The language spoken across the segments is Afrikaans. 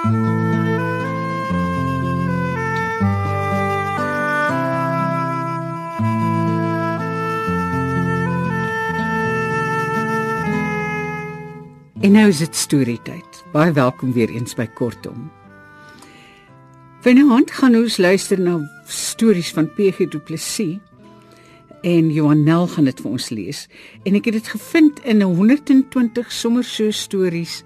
En nou is dit storietyd. Baie welkom weer eens by Kortom. Vanaand gaan ons luister na stories van PG Du Plessis en Johan Nel gaan dit vir ons lees. En ek het dit gevind in 'n 120 sommer so stories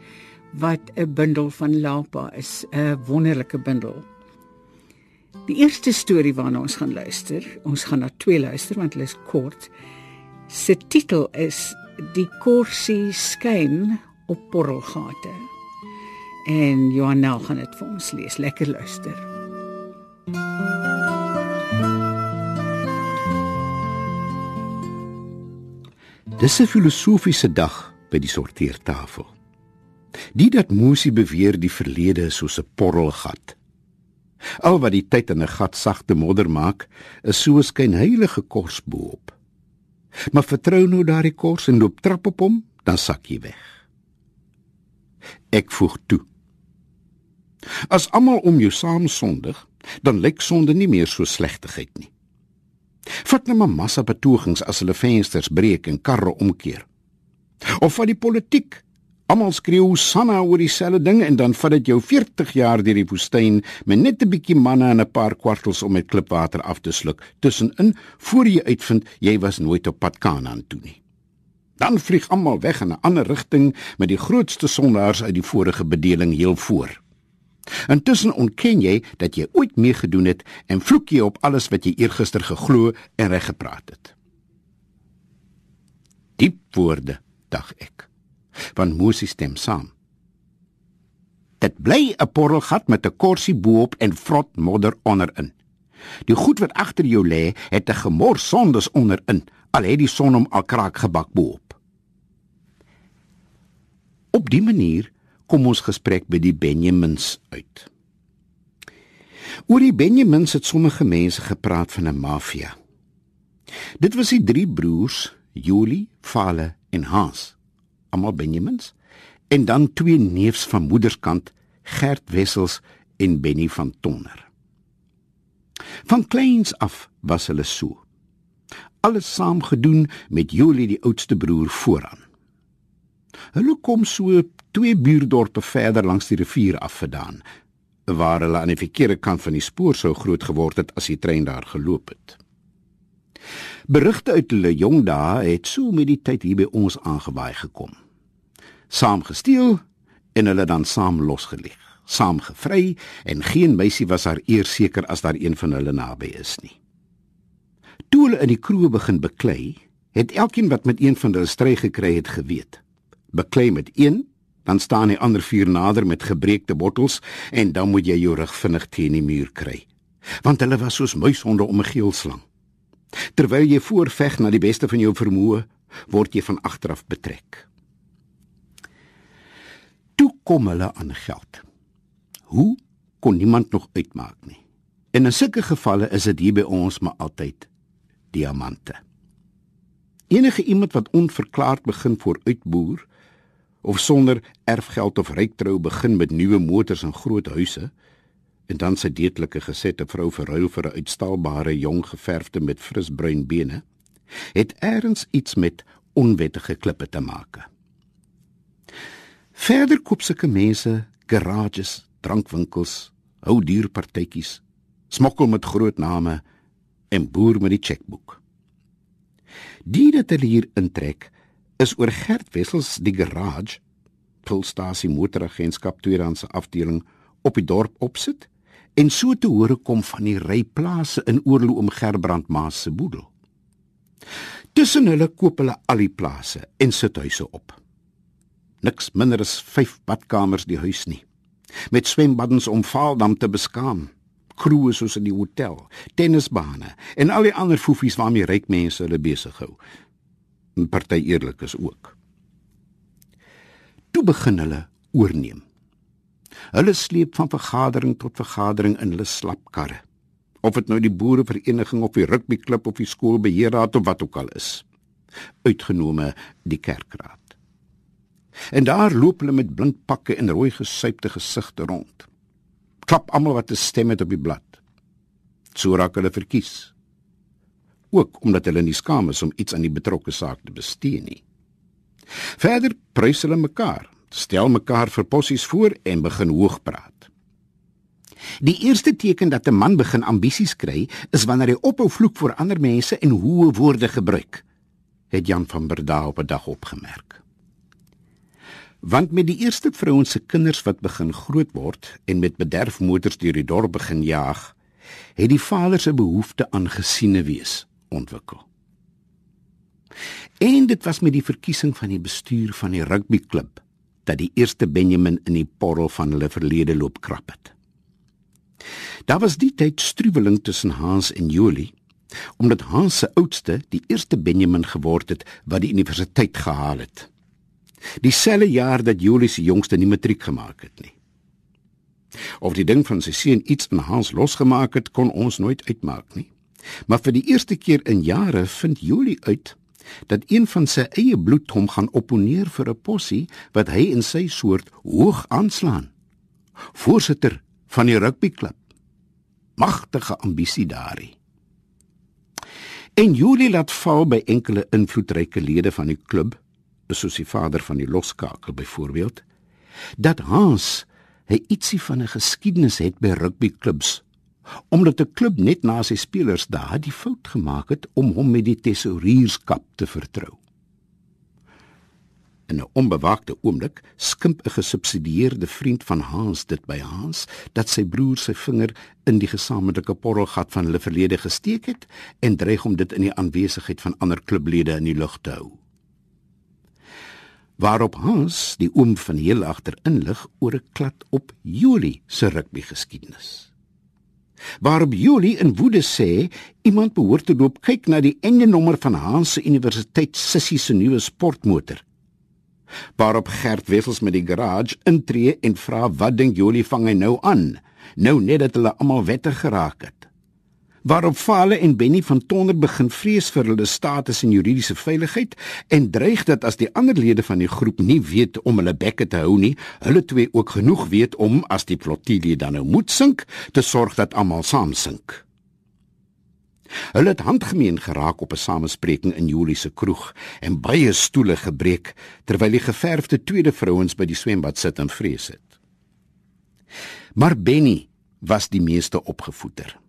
wat 'n bundel van Lapa is, 'n wonderlike bundel. Die eerste storie waarna ons gaan luister, ons gaan na twee luister want hulle is kort. Se titel is Die Korsie skyn op porrelgate. En Johanel gaan dit vir ons lees. Lekker luister. Dis 'n filosofiese dag by die sorteertafel. Die dat Musi beweer die verlede is soos 'n porrelgat. Al wat die tyd in 'n gat sagte modder maak, is so 'n skynheilige kors bo-op. Maar vertrou nou daardie kors en loop trap op hom, dan sak jy weg. Ek voeg toe. As almal om jou saam sondig, dan lyk sonde nie meer so slegtigheid nie. Vat net 'n massa betogings as hulle vensters breek en karre omkeer. Of van die politiek. Almal skreeu sanna oor dieselfde ding en dan vat dit jou 40 jaar deur die woestyn met net 'n bietjie manne en 'n paar kwartels om met klipwater af te sluk tussenin voor jy uitvind jy was nooit op pad Kanaan toe nie. Dan vlieg almal weg in 'n ander rigting met die grootste sondaars uit die vorige bedeling heel voor. Intussen ontken jy dat jy ooit meegedoen het en vloek jy op alles wat jy eergister geglo en reg gepraat het. Diep woorde, dag ek. Van Moses stem saam. Dit bly 'n porrelgat met 'n korsie bo-op en vrot modder onderin. Die goed wat agter jou lê, het 'n gemors sondes onderin, al het die son hom al kraak gebak bo-op. Op die manier kom ons gesprek by die Benjamins uit. Oor die Benjamins het sommige mense gepraat van 'n maffia. Dit was die drie broers, Julie, Fale en Hans, almal Benjamins, en dan twee neefs van moederskant, Gert Wessels en Benny van Tonner. Van kleins af was hulle so. Alles saam gedoen met Julie die oudste broer vooraan. Hulle kom so twee buurdorpe verder langs die rivier afvandaan waar hulle aan die verkeerde kant van die spoor sou groot geword het as die trein daar geloop het. Berigte uit hulle jong dae het so met die tyd hier by ons aangewaai gekom. Saam gesteel en hulle dan saam losgelig, saam gevry en geen meisie was haar eer seker as daar een van hulle naby is nie. Toe hulle in die kroeg begin beklei, het elkeen wat met een van hulle stry gekry het geweet beklei met een, dan staan die ander vier nader met gebreekte bottels en dan moet jy jou rug vinnig teen die muur kry. Want hulle was soos muishonde om 'n geelslang. Terwyl jy voorveg na die beste van jou vermoë, word jy van agteraf betrek. Kom hulle aan geld. Hoe kon niemand nog uitmaak nie. En in sulke gevalle is dit hier by ons maar altyd diamante. Enige iemand wat onverklaard begin vooruitboer, of sonder erfgeld of ryktrou begin met nuwe motors en groot huise en dan sy deetlike gesette vrou verruil vir 'n uitstaalbare jong geverfde met frisbruin bene het eers iets met onwettige klippe te maak. Verder koop sulke mense garages, drankwinkels, hou dierpartytjies, smokkel met groot name en boer met die chequeboek. Die dat hulle hier intrek is oor Gert Wessels die garage pulstasie motoragentskap tweedehandse afdeling op die dorp opsit en so te hore kom van die ryplase in oorloo om Gerbrand Maas se boedel. Tussen hulle koop hulle al die plase en sit huise op. Niks minder as 5 badkamers die huis nie. Met swembaddens om Vaaldam te beskaam. Kroe soos in die hotel, tennisbane en al die ander foefies waarmee ryk mense hulle besig hou. 'n party eerlik is ook. Toe begin hulle oorneem. Hulle sleep van vergadering tot vergadering in hulle slapkarre. Of dit nou die boerevereniging of die rugbyklub of die skoolbeheerraad of wat ook al is. Uitgenome die kerkraad. En daar loop hulle met blink pakke en rooi gesuipte gesigte rond. Klap almal wat 'n stem het op die blad. So raak hulle verkies. Ook omdat hulle nie skaam is om iets aan die betrokke saak te bestee nie. Verder prys hulle mekaar, stel mekaar vir posies voor en begin hoog praat. Die eerste teken dat 'n man begin ambisies kry, is wanneer hy ophou vloek vir ander mense en hoë woorde gebruik, het Jan van Berda op 'n dag opgemerk. Want met die eerste vrouens se kinders wat begin groot word en met bederf motors deur die dorp begin jaag, het die vader se behoefte aan gesiene wees ontwikkel. En dit was met die verkiesing van die bestuur van die rugbyklub dat die eerste Benjamin in die porrel van hulle verlede loop krap het. Daar was die tyd struweling tussen Hans en Julie, omdat Hans se oudste die eerste Benjamin geword het wat die universiteit gehaal het. Dieselfde jaar dat Julie se jongste nie matriek gemaak het nie. Of die ding van sy seun iets in Hans losgemaak het, kon ons nooit uitmaak nie. Maar vir die eerste keer in jare vind Julie uit dat een van sy eie bloed hom gaan opponeer vir 'n possie wat hy in sy soort hoog aanslaan. Voorsitter van die rugbyklub. Magtige ambisie daarin. En Julie laat val by enkele invloedryke lede van die klub, soos die vader van die loskakel byvoorbeeld, dat Hans hy ietsie van 'n geskiedenis het by rugbyklubs omdat 'n klub net na sy spelers daar die fout gemaak het om hom met die tesourierskap te vertrou. In 'n onbewaakte oomblik skimp 'n gesubsidieerde vriend van Hans dit by Hans dat sy broer sy vinger in die gesamentlike porrelgat van hulle verlede gesteek het en dreig om dit in die aanwesigheid van ander klublede in die lug te hou. Waarop Hans die oom van heel agter inlig oor 'n klad op Julie se rugby geskiedenis. Waarop Julie in woede sê iemand behoort te loop kyk na die einde nommer van Hans se universiteit sissie se nuwe sportmotor. Waarop Gert Wessels met die garage intree en vra wat dink Jolie vang hy nou aan? Nou net dat hulle almal wettig geraak het waarop Fale en Benny van Tonder begin vrees vir hulle status en juridiese veiligheid en dreig dat as die ander lede van die groep nie weet om hulle bekke te hou nie hulle twee ook genoeg weet om as die flotilie dan nou moet sink te sorg dat almal saam sink Hulle het handgemeen geraak op 'n samespreking in Julie se kroeg en baie stoele gebreek terwyl die geverfde tweede vrouens by die swembad sit en vrees het. Maar Benny was die meeste opgevoeder.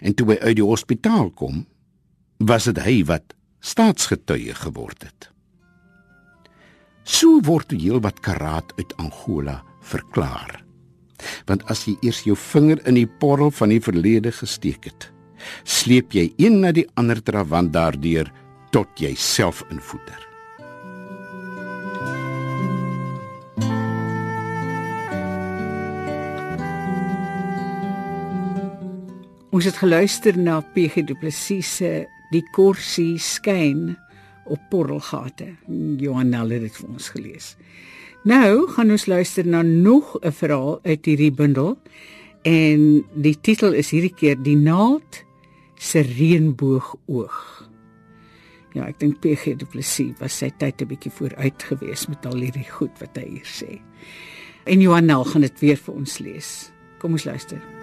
En toe hy uit die hospitaal kom, was dit hy wat staatsgetuie geword het. So word heel wat karaat uit Angola verklaar. Want as jy eers jou vinger in die porrel van die verlede gesteek het, sleep jy een na die ander trawant daardeur tot jy self invoeter. Ons het geluister na PG Du Plessis se Die Korsie skyn op porrelgate. Johan Nel het dit vir ons gelees. Nou gaan ons luister na nog 'n verhaal uit hierdie bundel en die titel is hierdie keer Die naald se reënboogoog. Ja, ek dink PG Du Plessis was sy tyd 'n bietjie vooruit gewees met al hierdie goed wat hy hier sê. En Johanel gaan dit weer vir ons lees. Kom ons luister.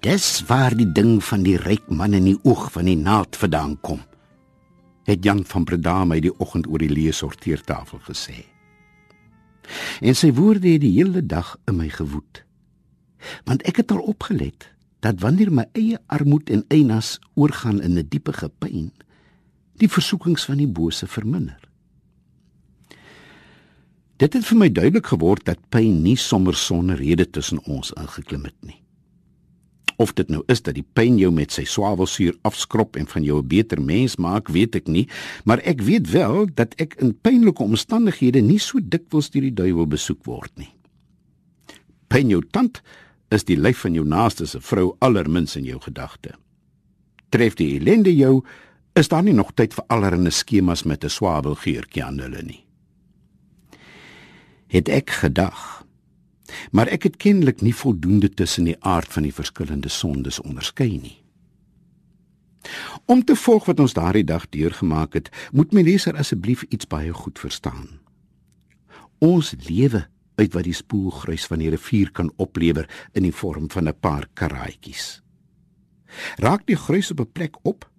Dis waar die ding van die ryk man in die oog van die naad vandaan kom. Het Jan van Breda my die oggend oor die leesorteertafel gesê en sy woorde het die hele dag in my gewoed. Want ek het al opgelet dat wanneer my eie armoede en einas oorgaan in 'n diepe gepyn, die versoekings van die bose verminder. Dit het vir my duidelik geword dat pyn nie sommer sonder rede tussen ons ingeklim het nie. Of dit nou is dat die pyn jou met sy swavelsuur afskrop en van jou 'n beter mens maak, weet ek nie, maar ek weet wel dat ek in pynlike omstandighede nie so dikwels deur die duiwel besoek word nie. Pyn jou tand is die lyf van jou naaste se vrou allermins in jou gedagte. Tref die ellende jou, is daar nie nog tyd vir allerlei skemas met 'n swavelgeurtjie aan hulle nie. Het ek gedag Maar ek het kennelik nie voldoende tussen die aard van die verskillende sondes onderskei nie. Om te volg wat ons daardie dag deurgemaak het, moet my leser asseblief iets baie goed verstaan. Ons lewe uit wat die spoelgruis van die rivier kan oplewer in die vorm van 'n paar karaatjies. Raak die gruis op 'n plek op,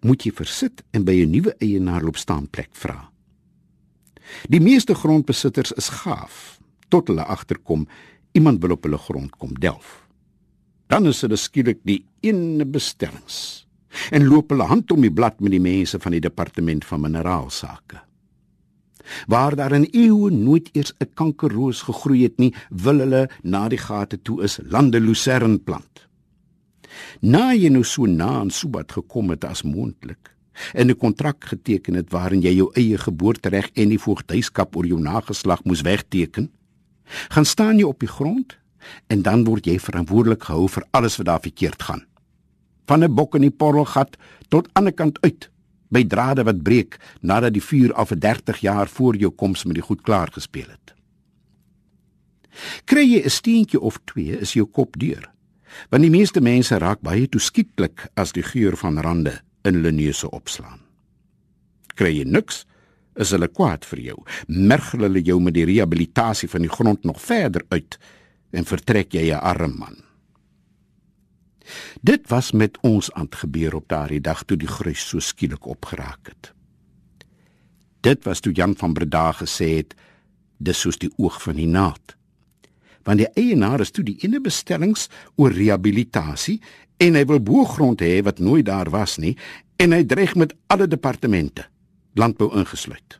moet jy versit en by 'n nuwe eienaar loop staan plek vra. Die meeste grondbesitters is gaaf tot hulle agterkom iemand wil op hulle grond kom delf. Dan is hulle skielik die ene bestellings en loop hulle hand om die blad met die mense van die departement van mineraalsake. Waar daar in eeue nooit eers 'n kankerroos gegroei het nie, wil hulle na die gate toe is lande lucern plant. Na jy nou so na aan Subat gekom het as moontlik en 'n kontrak geteken het waarin jy jou eie geboortereg en die voogdyskap oor jou nageslag moes wegteken, gaan staan jy op die grond en dan word jy verantwoordelik gehou vir alles wat daar verkeerd gaan van 'n bok in die porrelgat tot aan die kant uit by drade wat breek nadat die vuur al vir 30 jaar voor jou koms met die goed klaar gespeel het. Kry jy 'n steentjie of twee is jou kop deur. Want die meeste mense raak baie toeskietlik as die geur van rande in hulle neuse opslaan. Kry jy niks, is hulle kwaad vir jou. Mergel hulle jou met die rehabilitasie van die grond nog verder uit en vertrek jy 'n arm man. Dit was met ons aan gebeur op daardie dag toe die gruis so skielik opgeraak het. Dit was toe Jan van Breda gesê het dis soos die oog van die naald. Want die eienaar is toe die ene bestellings oor rehabilitasie en hy wil boergrond hê wat nooit daar was nie en hy dreig met alle departemente landbou ingesluit.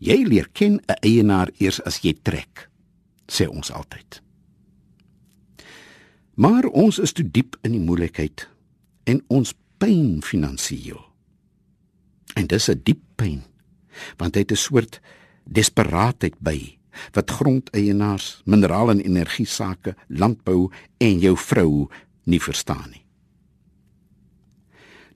Jy leer ken 'n eienaar eers as jy trek, sê ons altyd. Maar ons is te diep in die moeilikheid en ons pyn finansiëel. En dis 'n diep pyn want dit is 'n soort desperaatheid by wat grondeienaars, mineraal en energie sake, landbou en jou vrou nie verstaan nie.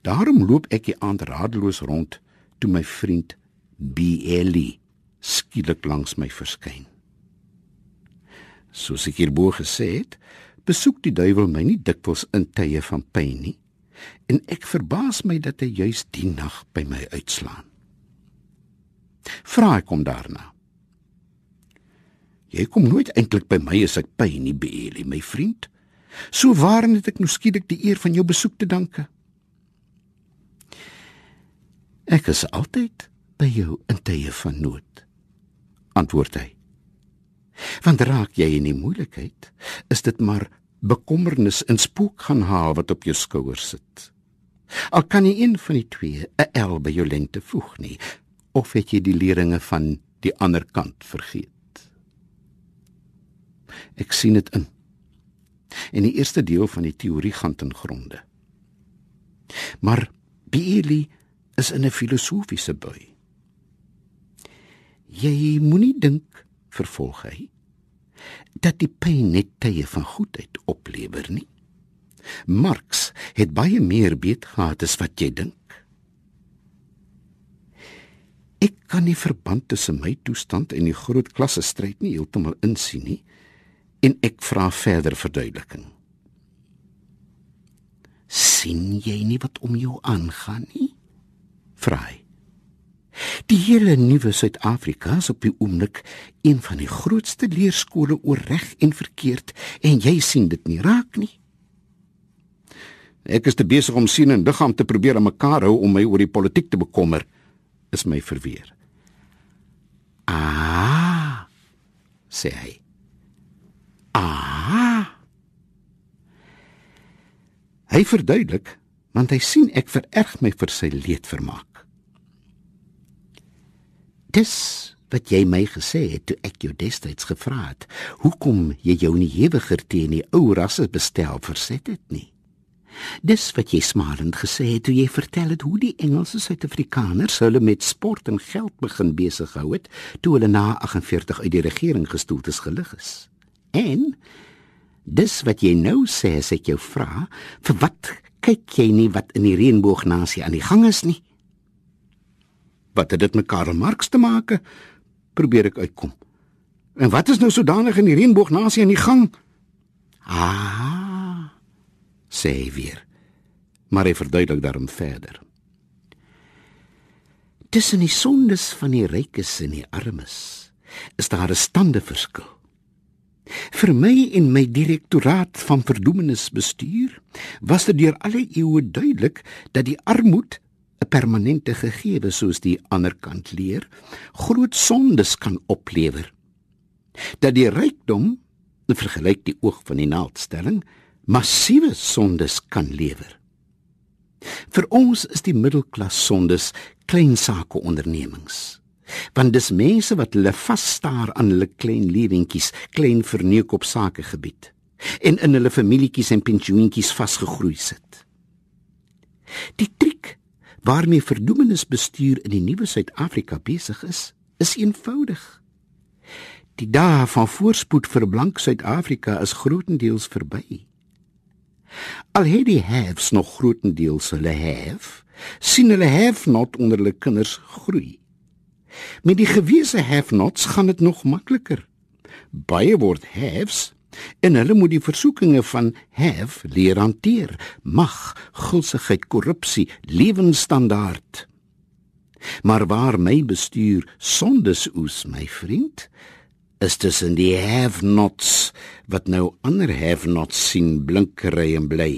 Daarom loop ek die aand radeloos rond toe my vriend BLE skielik langs my verskyn. Soos ek hierbo gesê het, besoek die duiwel my nie dikwels in tye van pyn nie en ek verbaas my dat hy juis die nag by my uitslaan. Vra ek hom daarna. Jy kom nooit eintlik by my as ek pyn nie, Beeli, my vriend. So waarin het ek nou skielik die eer van jou besoek te danke? Ek is altyd by jou in tye van nood. Antwoord hy. Want raak jy in die moeilikheid, is dit maar bekommernis en spook gaan haal wat op jou skouers sit. Al kan nie een van die twee 'n L by jou lengte voeg nie, of het jy die leringe van die ander kant vergeet? Ek sien dit in. En die eerste deel van die teorie gaan ten gronde. Maar Billy is in 'n filosofiese bui. Jy moenie dink vervolg hy dat die pyn net tye van goedheid oplewer nie Marx het baie meer beet gehad as wat jy dink Ek kan nie verband tussen my toestand en die groot klasse stryd nie heeltemal insien nie en ek vra verder verduideliking sien jy nie wat om jou aangaan nie vra hy Die hele nuwe Suid-Afrika is op die oomblik een van die grootste leerskole oor reg en verkeerd en jy sien dit nie raak nie. Ek is te besig om sien en liggaam te probeer aan mekaar hou om my oor die politiek te bekommer, is my verweer. Ah, sê hy. Ah. Hy verduidelik, want hy sien ek vererg my vir sy leedvermaak. Dis wat jy my gesê het toe ek jou destyds gevra het, hoekom jy jou nie hewiger teen die ou rasse bestel verset het nie. Dis wat jy smalend gesê het toe jy vertel het hoe die Engelse Suid-Afrikaners hulle met sport en geld begin besig hou het toe hulle na 48 uit die regering gestoel is gelig is. En dis wat jy nou sê as ek jou vra, vir wat kyk jy nie wat in die reënboognasie aan die gang is nie? Wat het dit met Karl Marx te maak? Probeer ek uitkom. En wat is nou sodanig in die reënboognasie aan die gang? Ah, sê weer. Maar hy verduidelik daarom verder. Tussen die sondes van die rykes en die armes is daar 'n stande verskil. Vir my en my direktoraat van verdoemenisbestuur was dit deur alle eeue duidelik dat die armoed 'n permanente gegewe soos die ander kant leer, groot sondes kan oplewer. Dat die rykdom, vergelyk die oog van die naaldstelling, massiewe sondes kan lewer. Vir ons is die middelklas sondes klein sake ondernemings. Want dis mense wat hulle vasstaar aan hulle klein lewentjies, klein verneuk op sakegebied en in hulle familietjies en pensioentjies vasgegroei sit. Die triek waarmee verdoemenisbestuur in die nuwe Suid-Afrika besig is, is eenvoudig. Die dae van voorspoed vir blank Suid-Afrika is grootendeels verby. Al het die haves nog grootendeels hulle have, sien hulle have not onder hulle kinders groei. Met die gewese have nots gaan dit nog makliker. Baie word haves en hulle moet die versoekinge van have leer hanteer. Mag gulsigheid korrupsie lewensstandaard. Maar waar my bestuur sondes oes my vriend is tussen die have nots wat nou ander have nots sien blinkery en bly.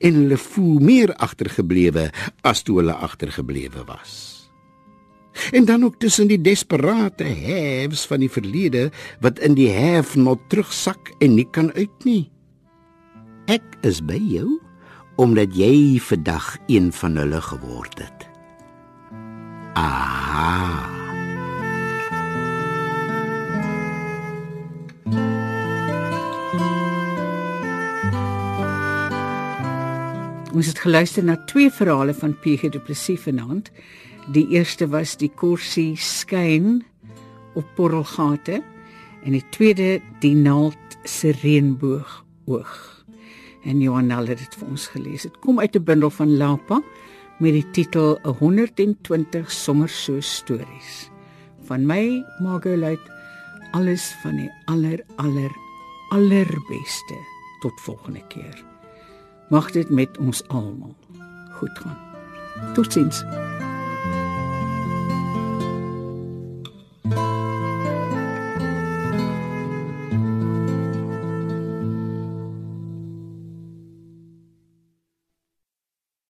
En hulle voel meer agtergeblewe as toe hulle agtergeblewe was En dan ook tussen die desperate haves van die verlede wat in die have not terugsak en nie kan uit nie. Ek is by jou omdat jy vandag een van hulle geword het. Aha. Ons het geluister na twee verhale van PG Du Plessis vanaand. Die eerste was die korsie skyn op porrelgate en die tweede die naald se reënboog oog. En Johanel het dit vir ons gelees. Dit kom uit 'n bundel van Lapa met die titel 120 sommer so stories. Van my Margolite alles van die aller aller allerbeste tot volgende keer. Mag dit met ons almal goed gaan. Totsiens.